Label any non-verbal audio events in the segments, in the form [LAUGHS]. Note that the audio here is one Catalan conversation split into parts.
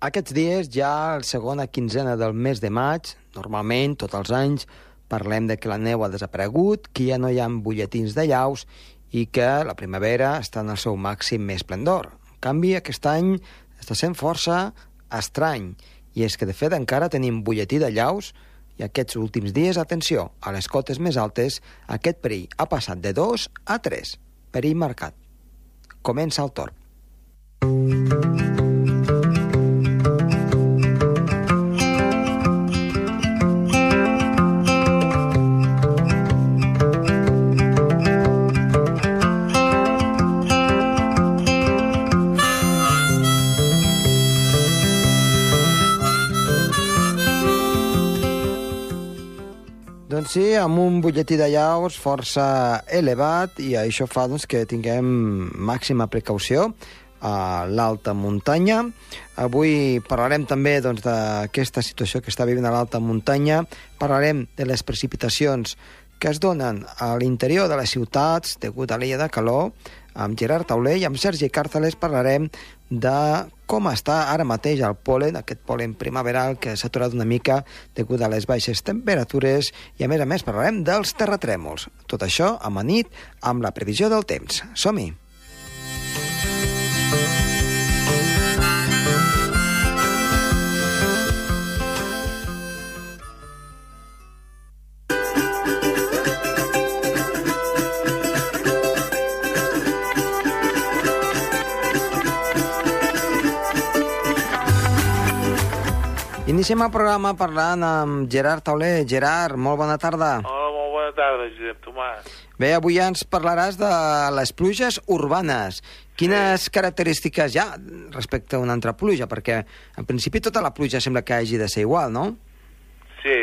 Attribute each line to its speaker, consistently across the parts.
Speaker 1: Aquests dies, ja la segona quinzena del mes de maig, normalment, tots els anys, parlem de que la neu ha desaparegut, que ja no hi ha butlletins de llaus i que la primavera està en el seu màxim més esplendor. En canvi, aquest any està sent força estrany, i és que, de fet, encara tenim butlletí de llaus i aquests últims dies, atenció, a les cotes més altes, aquest perill ha passat de 2 a 3. Perill marcat. Comença el torn. Doncs sí, amb un butlletí de llaus força elevat i això fa doncs, que tinguem màxima precaució a l'alta muntanya. Avui parlarem també doncs, d'aquesta doncs, situació que està vivint a l'alta muntanya, parlarem de les precipitacions que es donen a l'interior de les ciutats degut a l'illa de calor. Amb Gerard Tauler i amb Sergi Càrceles parlarem de com està ara mateix el polen, aquest polen primaveral que s'ha aturat una mica degut a les baixes temperatures i a més a més parlarem dels terratrèmols. Tot això amanit amb la previsió del temps. Som-hi! Iniciem el programa parlant amb Gerard Tauler. Gerard, molt bona tarda.
Speaker 2: Hola, molt bona tarda, Josep Tomàs.
Speaker 1: Bé, avui ja ens parlaràs de les pluges urbanes. Quines sí. característiques hi ha respecte a una altra pluja? Perquè, en principi, tota la pluja sembla que hagi de ser igual, no?
Speaker 2: Sí,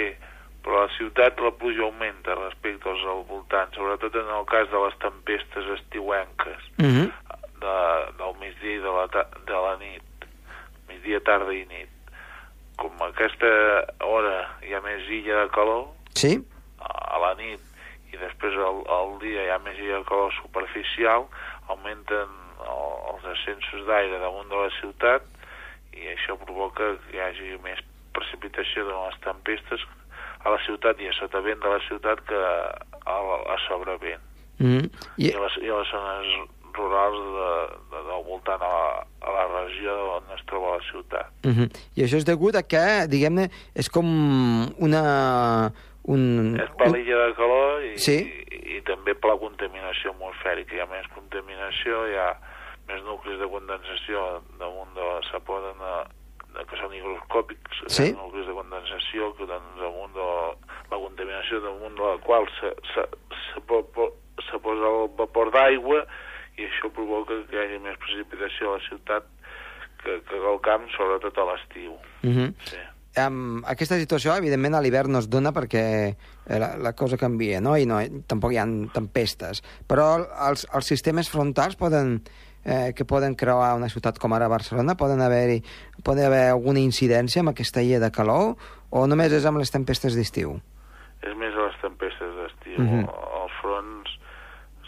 Speaker 2: però a la ciutat la pluja augmenta respecte als al voltant, sobretot en el cas de les tempestes estiuenques,
Speaker 1: uh -huh.
Speaker 2: de, del migdia i de la, de la nit, migdia, tarda i nit com a aquesta hora hi ha més illa de calor,
Speaker 1: sí?
Speaker 2: a la nit, i després al, al dia hi ha més illa de calor superficial, augmenten el, els ascensos d'aire damunt de la ciutat i això provoca que hi hagi més precipitació de les tempestes a la ciutat i a sota vent de la ciutat que a, a sobrevent.
Speaker 1: Mm -hmm.
Speaker 2: I... I, a les, I a les zones rurals de, de, del voltant a la, a la regió on es troba la ciutat.
Speaker 1: Uh -huh. I això és degut a que, diguem-ne, és com una... Un,
Speaker 2: és per l'illa de calor i,
Speaker 1: sí?
Speaker 2: i, i també per la contaminació atmosfèrica. Hi ha més contaminació, hi ha més nuclis de condensació damunt de la de, que són higroscòpics,
Speaker 1: sí?
Speaker 2: nuclis de condensació que doncs, damunt de la, la contaminació damunt de la qual se, se, se, se, se posa el vapor d'aigua i això provoca que hi hagi més precipitació a la ciutat que, que al camp, sobretot a l'estiu.
Speaker 1: Uh -huh.
Speaker 2: sí.
Speaker 1: Um, aquesta situació, evidentment, a l'hivern no es dona perquè eh, la, la cosa canvia, no? I no, tampoc hi ha tempestes. Però els, els sistemes frontals poden, eh, que poden creuar una ciutat com ara Barcelona, poden haver-hi poden haver alguna incidència amb aquesta illa de calor o només és amb les tempestes d'estiu?
Speaker 2: És més a les tempestes d'estiu.
Speaker 1: Mhm.
Speaker 2: Uh -huh. Els fronts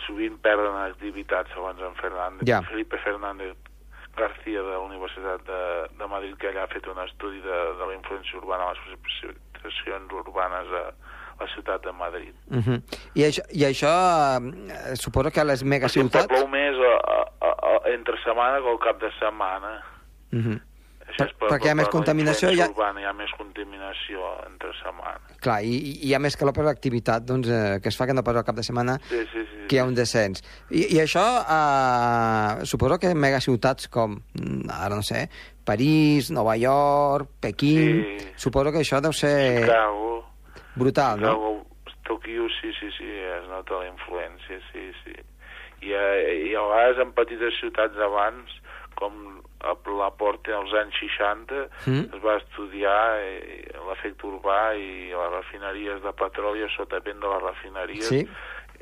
Speaker 2: sovint perden activitat, segons en Fernández.
Speaker 1: Ja.
Speaker 2: Felipe Fernández García de la Universitat de, de Madrid, que allà ha fet un estudi de, de la influència urbana a les precipitacions urbanes a la ciutat de Madrid.
Speaker 1: Uh -huh. I això, i això eh, suposo que a les megaciutats...
Speaker 2: Perquè plou més a, a, a, entre setmana que al cap de setmana.
Speaker 1: Uh -huh.
Speaker 2: Això és per,
Speaker 1: perquè hi ha més contaminació, hi ha-
Speaker 2: Urbana, hi ha més contaminació entre setmana.
Speaker 1: Clar, i, i hi ha més calor per l'activitat doncs, eh, que es fa que no pas al cap de setmana
Speaker 2: Sí, sí, sí.
Speaker 1: que hi ha un descens. I, i això, eh, suposo que en megaciutats com, mm, ara no sé, París, Nova York, Pequín...
Speaker 2: Sí.
Speaker 1: Suposo que això deu ser
Speaker 2: Chicago,
Speaker 1: brutal, no?
Speaker 2: Chicago, Tokyo, sí, sí, sí, es nota la influència, sí, sí. I, eh, i a vegades en petites ciutats abans, com a la Porta als anys 60,
Speaker 1: Mm.
Speaker 2: es va estudiar eh, l'efecte urbà i les refineries de petroli a sota vent de les refineries
Speaker 1: Sí.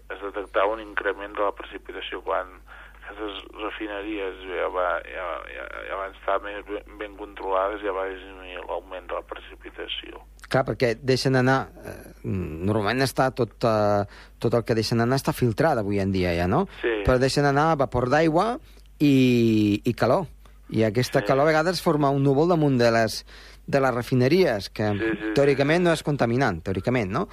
Speaker 2: es detectava un increment de la precipitació quan aquestes refineries ja, va, ja, ja, ja van estar més ben, ben controlades ja va disminuir l'augment de la precipitació.
Speaker 1: Clar, perquè deixen anar... Eh, normalment està tot, eh, tot el que deixen anar està filtrat avui en dia ja, no?
Speaker 2: Sí.
Speaker 1: Però deixen anar vapor d'aigua i, i calor. I aquesta
Speaker 2: Sí.
Speaker 1: calor a vegades forma un núvol damunt de les, de les refineries, que
Speaker 2: Sí, sí, sí.
Speaker 1: teòricament no és contaminant, teòricament, no?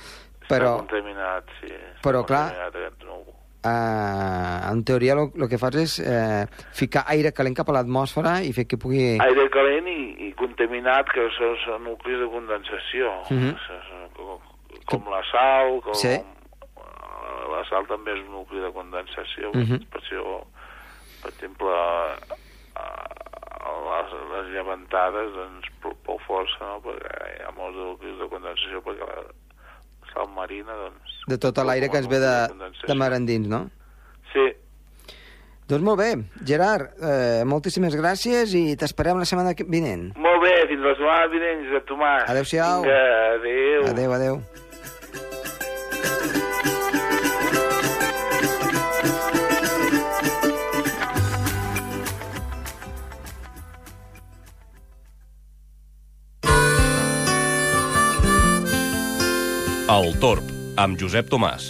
Speaker 1: Però,
Speaker 2: Està contaminat, sí. Està
Speaker 1: però, clar,
Speaker 2: contaminat aquest núvol.
Speaker 1: eh, en teoria el que fas és eh, ficar aire calent cap a l'atmosfera i fer que pugui...
Speaker 2: Aire calent i, i contaminat, que són, són nuclis de condensació. S- s- com, com la sal, com...
Speaker 1: Sí.
Speaker 2: La sal també és un nucli de condensació.
Speaker 1: Mhm.
Speaker 2: Per això, per exemple, les, les llevantades, doncs, prou, força, no? Perquè hi ha molts de nuclis de condensació, perquè la sal marina, doncs...
Speaker 1: De tot l'aire que ens ve de, de mar endins, no?
Speaker 2: Sí,
Speaker 1: Doncs molt bé, Gerard, eh, moltíssimes gràcies i t'esperem la setmana vinent.
Speaker 2: molt bé, fins la setmana vinent, Josep Tomàs.
Speaker 1: Adéu-siau.
Speaker 2: Vinga, adéu.
Speaker 1: Adéu, adéu.
Speaker 3: El Torb, amb Josep Tomàs.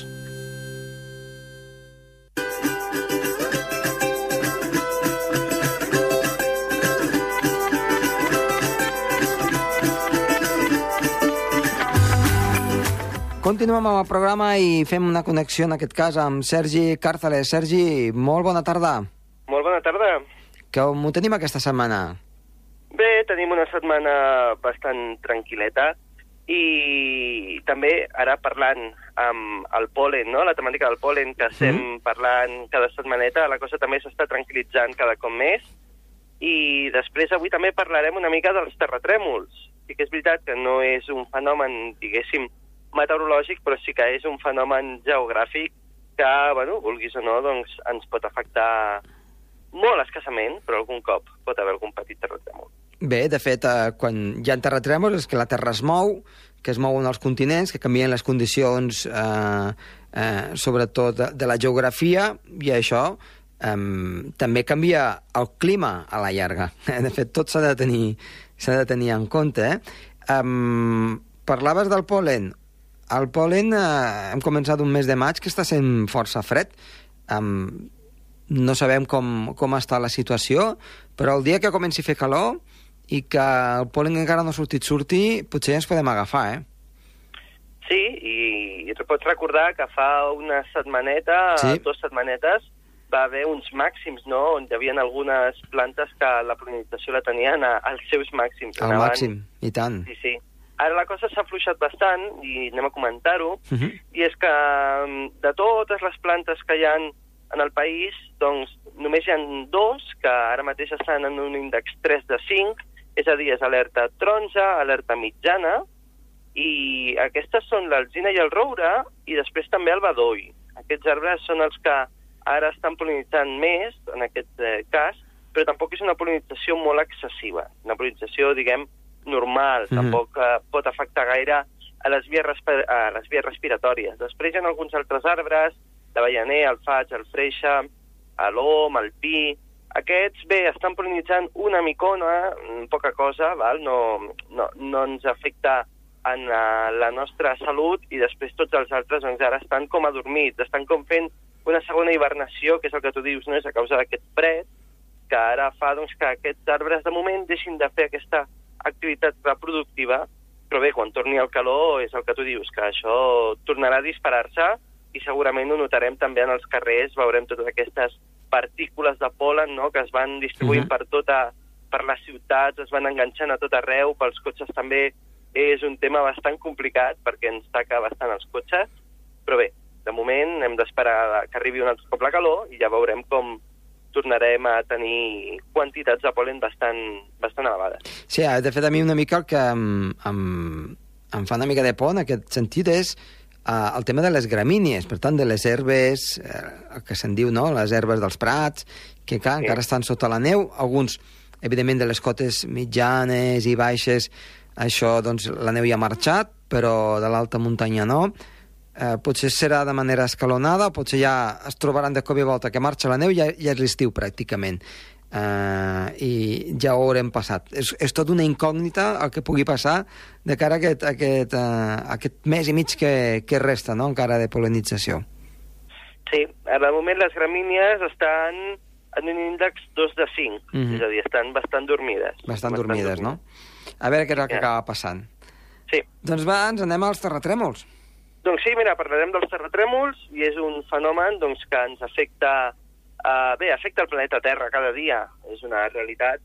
Speaker 1: Continuem amb el programa i fem una connexió, en aquest cas, amb Sergi Càrceles. Sergi, molt bona tarda.
Speaker 4: Molt bona tarda.
Speaker 1: Com ho tenim aquesta setmana?
Speaker 4: Bé, tenim una setmana bastant tranquil·leta i també ara parlant amb el polen, no? la temàtica del polen, que estem
Speaker 1: Mhm.
Speaker 4: parlant cada setmaneta, la cosa també s'està tranquil·litzant cada cop més i després avui també parlarem una mica dels terratrèmols. Sí que és veritat que no és un fenomen, diguéssim, meteorològic, però sí que és un fenomen geogràfic que, bueno, vulguis o no, doncs ens pot afectar molt escassament, però algun cop pot haver algun petit terratrèmol.
Speaker 1: Bé, de fet, eh, quan hi ha terratrèmols és que la Terra es mou, que es mouen els continents, que canvien les condicions, eh, eh, sobretot de, de la geografia, i això eh, també canvia el clima a la llarga. [LAUGHS] De fet, tot s'ha de, tenir, de tenir en compte. Eh? Um, parlaves del polen. El polen, eh, hem començat un mes de maig que està sent força fred. Um, no sabem com, com està la situació, però el dia que comenci a fer calor i que el polen encara no ha sortit sortir, potser ens podem agafar, eh?
Speaker 4: Sí, i, i pots recordar que fa una setmaneta,
Speaker 1: Sí.
Speaker 4: dues setmanetes, va haver uns màxims, no?, on hi havia algunes plantes que la polinització la tenien als seus màxims.
Speaker 1: Al màxim, i tant.
Speaker 4: Sí, sí. Ara la cosa s'ha afluixat bastant, i anem a comentar-ho,
Speaker 1: Uh -huh.
Speaker 4: i és que mm, de totes les plantes que hi han en el país, doncs només hi ha dos que ara mateix estan en un índex 3 de 5, és a dir, és alerta taronja, alerta mitjana, i aquestes són l'alzina i el roure, i després també el bedoll. Aquests arbres són els que ara estan polinitzant més, en aquest eh, cas, però tampoc és una polinització molt excessiva. Una polinització, diguem, normal,
Speaker 1: Mhm.
Speaker 4: tampoc eh, pot afectar gaire a les, vies a les vies respiratòries. Després hi ha alguns altres arbres, l'avellaner, el faig, el freixa, l'om, el pi... Aquests, bé, estan polinitzant una micona, mm, poca cosa, val? No, no, no ens afecta en uh, la nostra salut i després tots els altres doncs, ara estan com adormits, estan com fent una segona hibernació, que és el que tu dius, no? és a causa d'aquest fred, que ara fa doncs, que aquests arbres de moment deixin de fer aquesta activitat reproductiva, però bé, quan torni el calor és el que tu dius, que això tornarà a disparar-se i segurament ho notarem també en els carrers, veurem totes aquestes partícules de polen no?, que es van distribuint
Speaker 1: Mhm.
Speaker 4: per tota per les ciutats, es van enganxant a tot arreu, pels cotxes també és un tema bastant complicat perquè ens taca bastant els cotxes, però bé, de moment hem d'esperar que arribi un altre cop la calor i ja veurem com tornarem a tenir quantitats de polen bastant, bastant elevades.
Speaker 1: Sí, de fet, a mi una mica el que em, em, em fa una mica de por en aquest sentit és uh, el tema de les gramínies, per tant, de les herbes, eh, que se'n diu, no?, les herbes dels prats, que clar,
Speaker 4: Sí.
Speaker 1: encara estan sota la neu, alguns, evidentment, de les cotes mitjanes i baixes, això, doncs, la neu ja ha marxat, però de l'alta muntanya no. Eh, potser serà de manera escalonada, potser ja es trobaran de cop i volta que marxa la neu i ja, ja és l'estiu, pràcticament uh, i ja ho haurem passat. És, és tot una incògnita el que pugui passar de cara a aquest, a aquest, uh, aquest mes i mig que, que resta, no?, encara de polinització.
Speaker 4: Sí, ara de moment les gramínies estan en un índex 2 de 5, mm. -hmm. és a dir, estan bastant dormides.
Speaker 1: Bastant dormides, no? A veure què és el que
Speaker 4: Ja.
Speaker 1: acaba passant.
Speaker 4: Sí.
Speaker 1: Doncs va, ens anem als terratrèmols.
Speaker 4: Doncs sí, mira, parlarem dels terratrèmols i és un fenomen doncs, que ens afecta... Uh, bé, afecta el planeta Terra cada dia, és una realitat.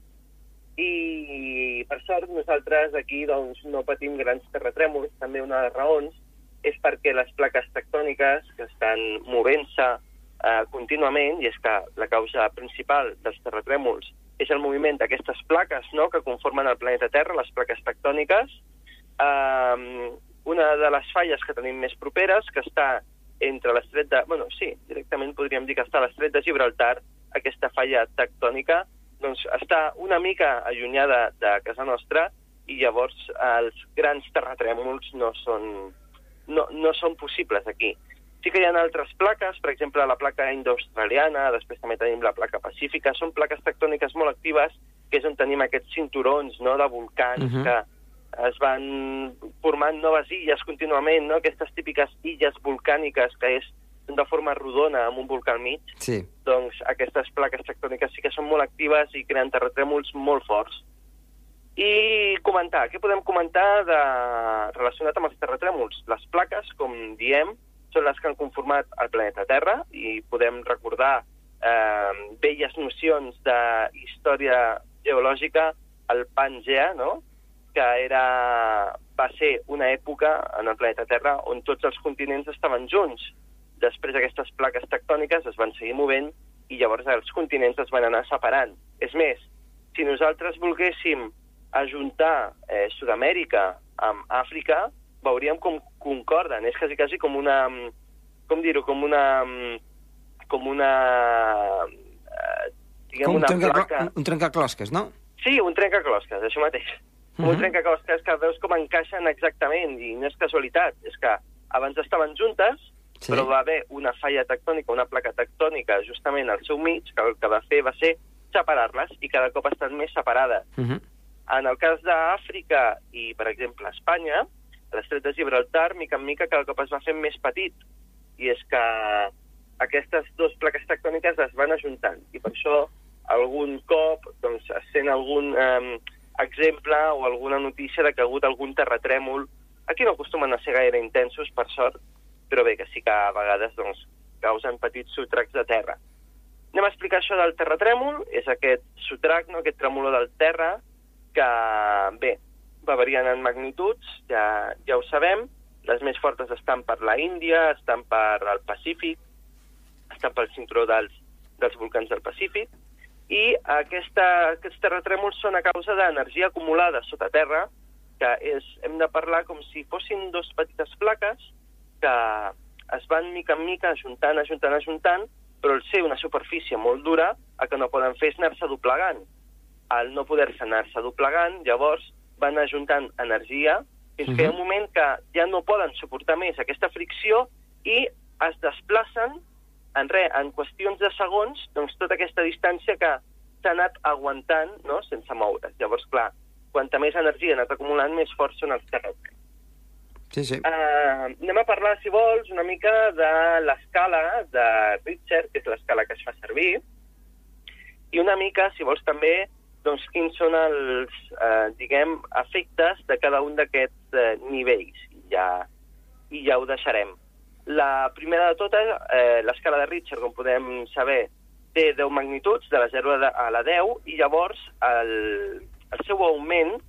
Speaker 4: I, per sort, nosaltres aquí doncs, no patim grans terratrèmols. També una de les raons és perquè les plaques tectòniques que estan movent-se uh, contínuament, i és que la causa principal dels terratrèmols és el moviment d'aquestes plaques no?, que conformen el planeta Terra, les plaques tectòniques, uh, una de les falles que tenim més properes, que està entre l'estret de... Bueno, sí, directament podríem dir que està a l'estret de Gibraltar, aquesta falla tectònica, doncs està una mica allunyada de casa nostra i llavors els grans terratrèmols no són, no, no són possibles aquí. Sí que hi ha altres plaques, per exemple la placa indo-australiana, després també tenim la placa pacífica, són plaques tectòniques molt actives, que és on tenim aquests cinturons no, de volcans
Speaker 1: Mhm.
Speaker 4: que es van formant noves illes contínuament, no? aquestes típiques illes volcàniques que és de forma rodona amb un volcà al mig,
Speaker 1: Sí.
Speaker 4: doncs aquestes plaques tectòniques sí que són molt actives i creen terratrèmols molt forts. I comentar, què podem comentar de... relacionat amb els terratrèmols? Les plaques, com diem, són les que han conformat el planeta Terra i podem recordar eh, velles nocions de història geològica, el Pangea, no? Que era, va ser una època en el planeta Terra on tots els continents estaven junts. Després aquestes plaques tectòniques es van seguir movent i llavors els continents es van anar separant. És més, si nosaltres volguéssim ajuntar eh, Sud-amèrica amb Àfrica, veuríem com concorden. És quasi, quasi com una... Com dir-ho? Com una... Com una... Eh, diguem,
Speaker 1: Com un,
Speaker 4: una
Speaker 1: trenca,
Speaker 4: placa...
Speaker 1: un, un trencaclosques, no?
Speaker 4: Sí, un trencaclosques, això mateix. Uh -huh. Un
Speaker 1: Mhm.
Speaker 4: trencaclosques que veus com encaixen exactament, i no és casualitat, és que abans estaven juntes, Sí. però va haver una falla tectònica, una placa tectònica justament al seu mig, que el que va fer va ser separar-les, i cada cop estan més separades.
Speaker 1: Uh -huh.
Speaker 4: En el cas d'Àfrica i, per exemple, Espanya, l'estret de Gibraltar, mica en mica, cada cop es va fent més petit. I és que aquestes dues plaques tectòniques es van ajuntant. I per això, algun cop, doncs, es sent algun eh, exemple o alguna notícia de que ha hagut algun terratrèmol. Aquí no acostumen a ser gaire intensos, per sort, però bé, que sí que a vegades doncs, causen petits sotracs de terra. Anem a explicar això del terratrèmol. És aquest sotrac, no? aquest tremolor del terra, que, bé, va variant en magnituds, ja, ja ho sabem. Les més fortes estan per la Índia, estan per al Pacífic, estan pel cinturó dels, dels volcans del Pacífic, i aquesta, aquests terratrèmols són a causa d'energia acumulada sota terra, que és, hem de parlar com si fossin dos petites plaques que es van mica en mica ajuntant, ajuntant, ajuntant, però al ser una superfície molt dura, el que no poden fer és anar-se doblegant. Al no poder-se anar-se doblegant, llavors van ajuntant energia fins que hi ha un moment que ja no poden suportar més aquesta fricció i es desplacen en res, en qüestions de segons, doncs tota aquesta distància que s'ha anat aguantant no? sense moure's. Llavors, clar, quanta més energia ha anat acumulant, més forts són els terratrèmols.
Speaker 1: Sí, sí.
Speaker 4: Uh, anem a parlar, si vols, una mica de l'escala de Richter, que és l'escala que es fa servir, i una mica, si vols, també, doncs, quins són els, eh, diguem, efectes de cada un d'aquests eh, nivells. I ja, I ja ho deixarem. La primera de totes, eh, l'escala de Richter, com podem saber, té 10 magnituds, de la 0 a la 10, i llavors el, el seu augment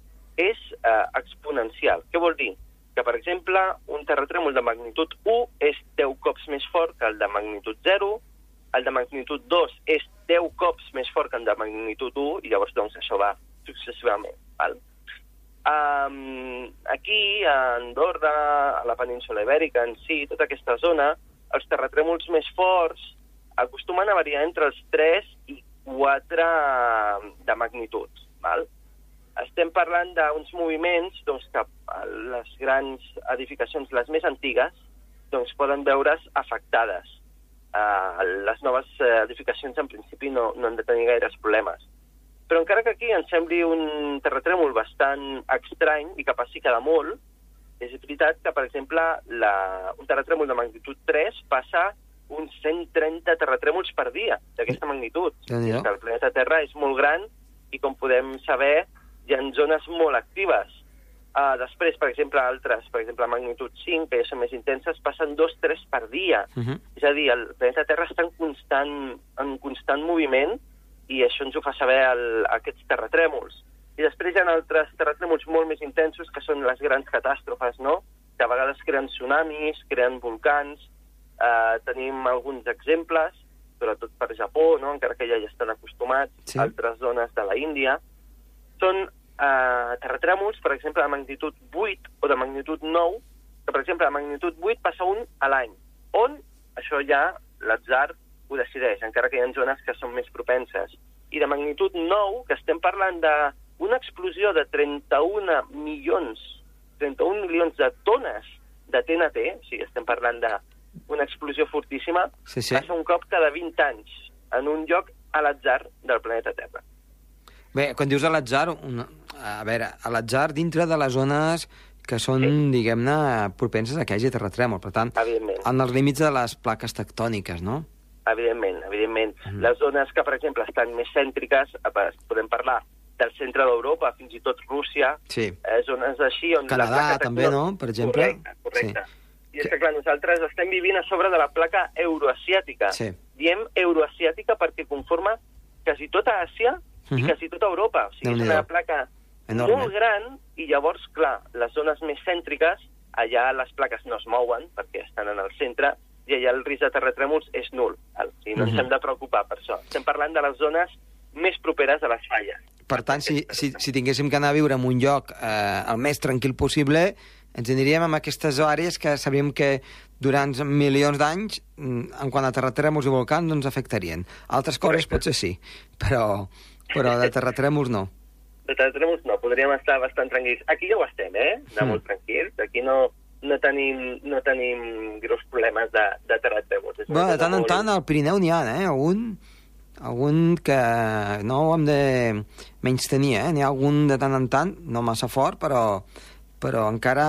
Speaker 4: és eh, exponencial. Què vol dir? Que, per exemple, un terratrèmol de magnitud 1 és 10 cops més fort que el de magnitud 0, el de magnitud 2 és 10 cops més fort que el de magnitud 1, i llavors doncs, això va successivament. Val? Um, aquí, a Andorra, a la península Ibèrica en si, tota aquesta zona, els terratrèmols més forts acostumen a variar entre els 3 i 4 de magnitud. Val? Estem parlant d'uns moviments doncs, que les grans edificacions, les més antigues, doncs, poden veure's afectades. Uh, les noves uh, edificacions, en principi, no, no han de tenir gaires problemes. Però encara que aquí ens sembli un terratrèmol bastant estrany i que passi cada molt, és veritat que, per exemple, la, un terratrèmol de magnitud 3 passa uns 130 terratrèmols per dia d'aquesta magnitud.
Speaker 1: Déu-n'hi-do.
Speaker 4: Que el planeta Terra és molt gran i, com podem saber, hi ha zones molt actives. Uh, després, per exemple, altres, per exemple, magnitud 5, que ja són més intenses, passen 2-3 per dia.
Speaker 1: Uh -huh.
Speaker 4: És a dir, el planeta Terra està en constant, en constant moviment i això ens ho fa saber el, aquests terratrèmols. I després hi ha altres terratrèmols molt més intensos, que són les grans catàstrofes, no? que a vegades creen tsunamis, creen volcans, eh, tenim alguns exemples, sobretot per Japó, no? encara que ja hi estan acostumats,
Speaker 1: Sí.
Speaker 4: altres zones de la Índia. Són eh, terratrèmols, per exemple, de magnitud 8 o de magnitud 9, que, per exemple, de magnitud 8 passa un a l'any, on això ja l'atzar ho decideix, encara que hi ha zones que són més propenses. I de magnitud 9, que estem parlant d'una explosió de 31 milions 31 milions de tones de TNT, o sigui, estem parlant d'una explosió fortíssima,
Speaker 1: Sí, sí.
Speaker 4: passa un cop cada 20 anys en un lloc a l'atzar del planeta Terra.
Speaker 1: Bé, quan dius a l'atzar, una... a veure, a l'atzar dintre de les zones que són,
Speaker 4: Sí.
Speaker 1: diguem-ne, propenses a que hi hagi terratrèmol. Per tant, en els límits de les plaques tectòniques, no?
Speaker 4: Evidentment, evidentment.
Speaker 1: Mm.
Speaker 4: Mm. Les zones que, per exemple, estan més cèntriques, eh, podem parlar del centre d'Europa, fins i tot Rússia,
Speaker 1: Sí.
Speaker 4: eh, zones així on...
Speaker 1: Canadà,
Speaker 4: la placa
Speaker 1: també, no? Per exemple.
Speaker 4: Correcte, correcte. Sí. I és que, clar, nosaltres estem vivint a sobre de la placa euroasiàtica.
Speaker 1: Sí.
Speaker 4: Diem euroasiàtica perquè conforma quasi tota Àsia i
Speaker 1: Mhm.
Speaker 4: quasi tota Europa. O sigui, és una placa
Speaker 1: Enorme.
Speaker 4: molt gran i llavors, clar, les zones més cèntriques, allà les plaques no es mouen perquè estan en el centre i allà el risc de terratrèmols és nul. O sigui, no ens
Speaker 1: Mhm.
Speaker 4: hem de preocupar per això. Estem parlant de les zones més properes a les falles.
Speaker 1: Per tant, si, si, si tinguéssim que anar a viure en un lloc eh, el més tranquil possible, ens aniríem en aquestes àrees que sabíem que durant milions d'anys, mm, en quant a terratrèmols i volcans, no ens afectarien. Altres coses potser sí, però, però de terratrèmols no.
Speaker 4: De terratrèmols no, podríem estar bastant tranquils. Aquí ja ho estem, eh? De
Speaker 1: Mm.
Speaker 4: molt tranquils. Aquí no, no, tenim, no tenim greus problemes de, de terratrèmols. És una
Speaker 1: Bé, de tant en tant al Pirineu n'hi ha, eh? Algun, algun que no ho hem de menys tenir, eh? N'hi ha algun de tant en tant, no massa fort, però, però encara,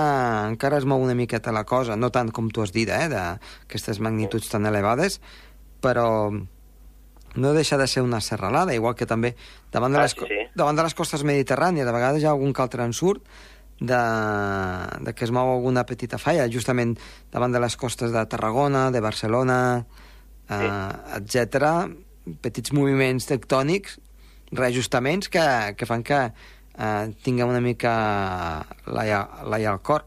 Speaker 1: encara es mou una miqueta la cosa, no tant com tu has dit, eh? d'aquestes magnituds tan elevades, però no deixa de ser una serralada, igual que també davant de,
Speaker 4: Ah,
Speaker 1: les,
Speaker 4: sí,
Speaker 1: co-
Speaker 4: sí.
Speaker 1: davant de les costes mediterrànies, de vegades hi ha algun que altre ensurt de, de que es mou alguna petita falla, justament davant de les costes de Tarragona, de Barcelona, eh, etc. Petits moviments tectònics, reajustaments que, que fan que eh, tinguem una mica l'aia al cor.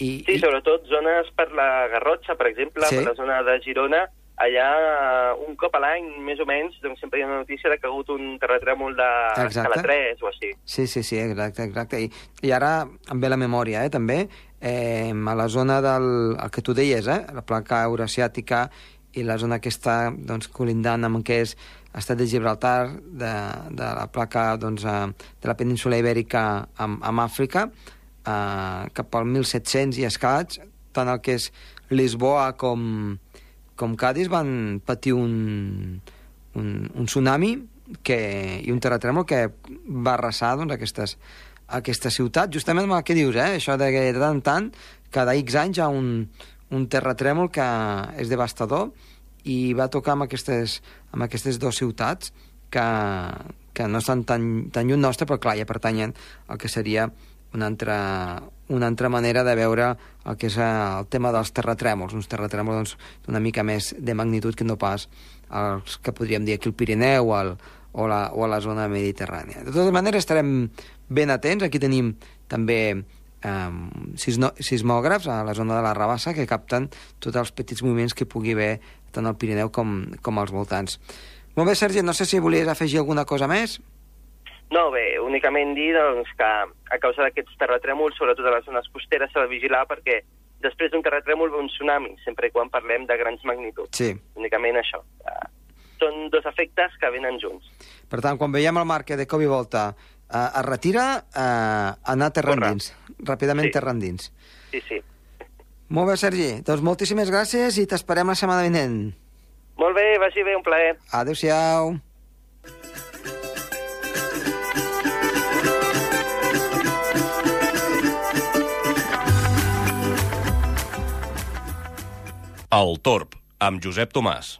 Speaker 1: I,
Speaker 4: Sí, sobretot zones per la Garrotxa, per exemple,
Speaker 1: Sí.
Speaker 4: per la zona de Girona, allà un cop a l'any, més o menys, doncs sempre hi ha una notícia de que ha hagut un terratrèmol de escala 3 o així.
Speaker 1: Sí, sí, sí, exacte, exacte. I, i ara em ve la memòria, eh, també, eh, a la zona del... el que tu deies, eh, la placa eurasiàtica i la zona que està doncs, colindant amb el que és estat de Gibraltar, de, de la placa doncs, eh, de la península ibèrica amb, amb Àfrica, eh, cap al 1700 i escaig, tant el que és Lisboa com, com Cádiz van patir un, un, un tsunami que, i un terratrèmol que va arrasar doncs, aquestes, aquesta ciutat, justament amb el que dius, eh? això de que de tant tant, cada X anys hi ha un, un terratrèmol que és devastador i va tocar amb aquestes, amb aquestes dues ciutats que, que no estan tan, tan lluny nostre, però clar, ja pertanyen al que seria una altra, una altra manera de veure el que és el tema dels terratrèmols, uns terratrèmols doncs, d'una mica més de magnitud que no pas els que podríem dir aquí al Pirineu o, al, o, la, o a la zona mediterrània. De totes maneres, estarem ben atents. Aquí tenim també eh, sismògrafs a la zona de la Rabassa que capten tots els petits moviments que pugui haver tant al Pirineu com, com als voltants. Molt bé, Sergi, no sé si volies afegir alguna cosa més.
Speaker 4: No, bé, únicament dir doncs, que a causa d'aquests terratrèmols, sobretot a les zones costeres, s'ha de vigilar perquè després d'un terratrèmol ve un tsunami, sempre i quan parlem de grans magnituds.
Speaker 1: Sí.
Speaker 4: Únicament això. Eh, Són dos efectes que venen junts.
Speaker 1: Per tant, quan veiem el mar que de cop i volta eh, es retira, eh, anar terra
Speaker 4: Corre.
Speaker 1: endins. Ràpidament
Speaker 4: Sí.
Speaker 1: terra endins.
Speaker 4: Sí, sí.
Speaker 1: Molt bé, Sergi. Doncs moltíssimes gràcies i t'esperem la setmana vinent.
Speaker 4: Molt bé, vagi bé, un plaer.
Speaker 1: Adéu-siau.
Speaker 3: El Torb, amb Josep Tomàs.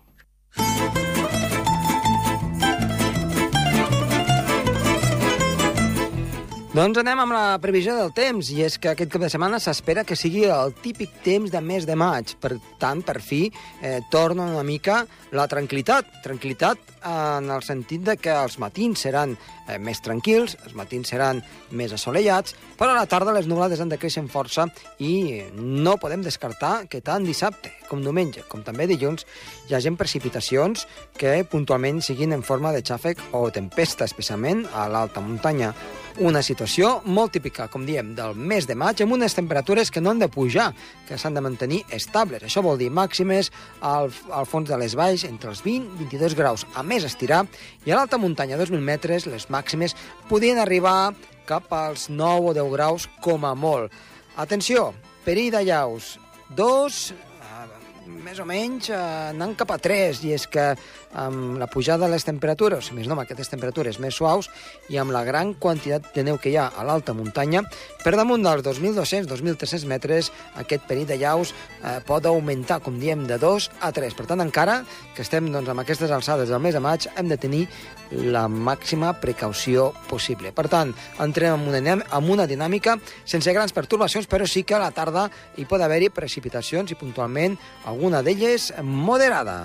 Speaker 1: Doncs anem amb la previsió del temps, i és que aquest cap de setmana s'espera que sigui el típic temps de mes de maig. Per tant, per fi, eh, torna una mica la tranquil·litat. Tranquil·litat en el sentit de que els matins seran eh, més tranquils, els matins seran més assolellats, però a la tarda les nublades han de créixer en força i no podem descartar que tant dissabte com diumenge, com també dilluns, hi hagi precipitacions que puntualment siguin en forma de xàfec o tempesta, especialment a l'alta muntanya. Una situació molt típica, com diem, del mes de maig, amb unes temperatures que no han de pujar, que s'han de mantenir estables. Això vol dir màximes al, al fons de les valls entre els 20 i 22 graus, a més estirar, i a l'alta muntanya, a 2.000 metres, les màximes podien arribar cap als 9 o 10 graus com a molt. Atenció, perill de llaus, 2, més o menys eh, anant cap a 3, i és que amb la pujada de les temperatures, o més no, amb aquestes temperatures més suaus, i amb la gran quantitat de neu que hi ha a l'alta muntanya, per damunt dels 2.200-2.300 metres, aquest perill de llaus eh, pot augmentar, com diem, de 2 a 3. Per tant, encara que estem doncs, amb aquestes alçades del mes de maig, hem de tenir la màxima precaució possible. Per tant, entrem en una, en una dinàmica sense grans pertorbacions, però sí que a la tarda hi pot haver-hi precipitacions i puntualment alguna d'elles moderada.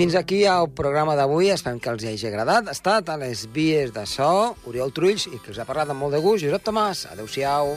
Speaker 1: Fins aquí el programa d'avui. Esperem que els hagi agradat. Ha estat a les vies de so, Oriol Trulls, i que us ha parlat amb molt de gust, Josep Tomàs. Adéu-siau.